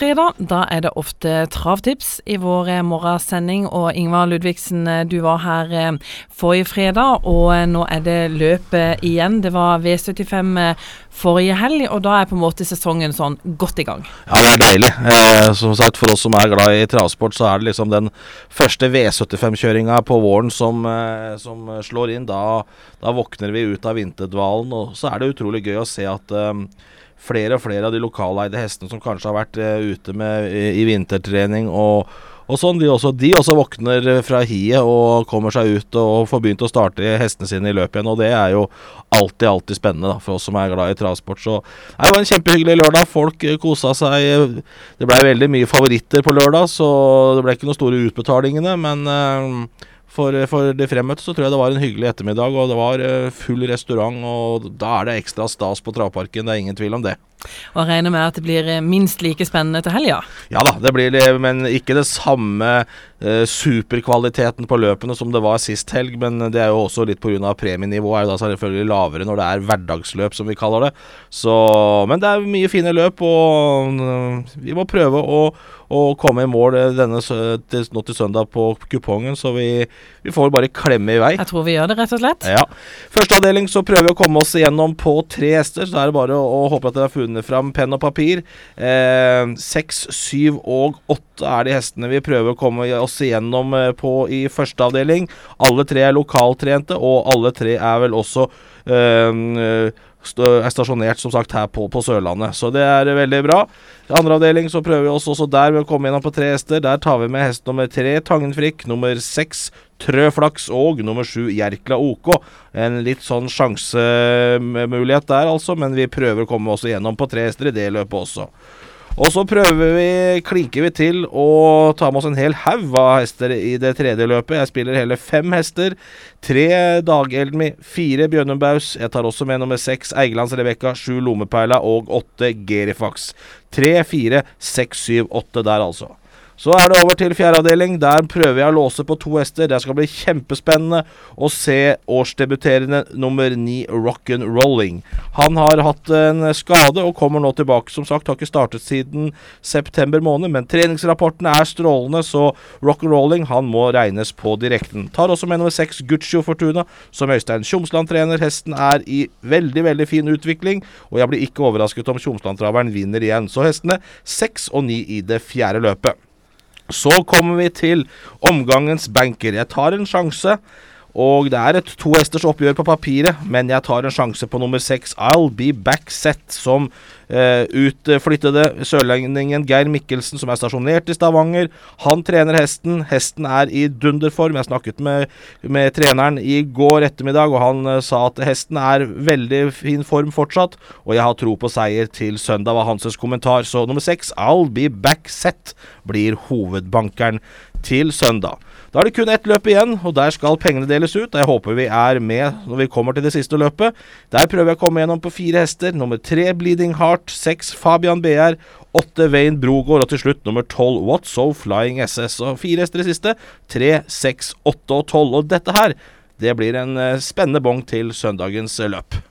fredag, da er det ofte travtips i vår eh, morgensending. Og Ingvar Ludvigsen, eh, du var her eh, forrige fredag, og nå er det løpet igjen. Det var V75 forrige helg, og da er på en måte sesongen sånn godt i gang. Ja, det er deilig. Eh, som sagt, for oss som er glad i travsport, så er det liksom den første V75-kjøringa på våren som, eh, som, slår inn. Da, da, våkner vi ut av vinterdvalen, og så er det utrolig gøy å se at eh, flere og flere av de lokaleide hestene som kanskje har vært uh, ute med, i, i vintertrening og, og sånn, de også, de også, våkner fra hiet og kommer seg ut og får begynt å starte hestene sine i løpet igjen. Og det er jo alltid, alltid spennende da, for oss som er glad i travsport. Så det var en kjempehyggelig lørdag. Folk uh, kosa seg. Det ble veldig mye favoritter på lørdag, så det ble ikke noen store utbetalingene. Men uh, for, for de fremmøtte så tror jeg det var en hyggelig ettermiddag, og det var uh, full restaurant. Og da er det ekstra stas på Travparken, det er ingen tvil om det. Og jeg regner med at det blir eh, minst like spennende til helga? Ja da, det blir det, men ikke det samme eh, superkvaliteten på løpene som det var sist helg. Men det er jo også litt pga. premienivået er jo da selvfølgelig lavere når det er hverdagsløp, som vi kaller det. Så, men det er mye fine løp, og uh, vi må prøve å å komme i mål eh, denne, til, nå til søndag på kupongen. Så vi, vi, får bare klemme i vei. Jeg tror vi gjør det, rett og slett. Ja. Første avdeling så prøver vi å komme oss igjennom på tre hester. Så er det bare å, å håpe at dere har funnet fram penn og papir. Eh, seks, syv og åtte er de hestene vi prøver å komme oss igjennom eh, på i første avdeling. Alle tre er lokaltrente, og alle tre er vel også øh, er stasjonert som sagt her på, på, Sørlandet. Så det er veldig bra. I andre avdeling så prøver vi oss også der ved å komme gjennom på tre hester. Der tar vi med hest nummer tre Tangenfrikk, nummer seks Trøflaks og nummer sju Jerkla OK. En litt sånn sjansemulighet der, altså, men vi prøver å komme oss gjennom på tre hester i det løpet også. Og så prøver vi, klinker vi til å ta med oss en hel haug av hester i det tredje løpet. Jeg spiller hele fem hester. Tre Dagelmi, fire Bjørnumbaus. Jeg tar også med nummer seks Eigelands Rebekka, sju Lommeperla og åtte Gerifax. Tre, fire, seks, syv, åtte der, altså. Så er det over til fjerde avdeling. Der prøver jeg å låse på to hester. Det skal bli kjempespennende å se årsdebuterende nummer ni Rock'n'Rolling. Han har hatt en skade og kommer nå tilbake. Som sagt, har ikke startet siden september måned, men treningsrapportene er strålende, så Rock'n'Rolling han må regnes på direkten. Tar også med nummer seks Guccio Fortuna, som Øystein Tjomsland trener. Hesten er i veldig, veldig fin utvikling, og jeg blir ikke overrasket om Tjomsland-traveren vinner igjen. Så hestene seks og ni i det fjerde løpet. Så kommer vi til omgangens banker. Jeg tar en sjanse. Og det er et to hesters oppgjør på papiret, men jeg tar en sjanse på nummer seks, I'll Be Back Set, som eh, utflyttede sørlendingen Geir Mikkelsen, som er stasjonert i Stavanger. Han trener hesten. Hesten er i dunderform. Jeg snakket med, med treneren i går ettermiddag, og han eh, sa at hesten er veldig fin form fortsatt, og jeg har tro på seier til søndag, var hans kommentar. Så nummer seks, I'll Be Back Set, blir hovedbankeren til søndag. Da er det kun ett løp igjen, og der skal pengene deles ut. Jeg håper vi er med når vi kommer til det siste løpet. Der prøver jeg å komme gjennom på fire hester. Nummer tre Bleeding Heart, seks Fabian BR, åtte Wayne Brogård og til slutt nummer tolv What's So Flying SS. Og fire hester i siste. Tre, seks, åtte og tolv. Og dette her, det blir en eh, spennende bong til søndagens løp.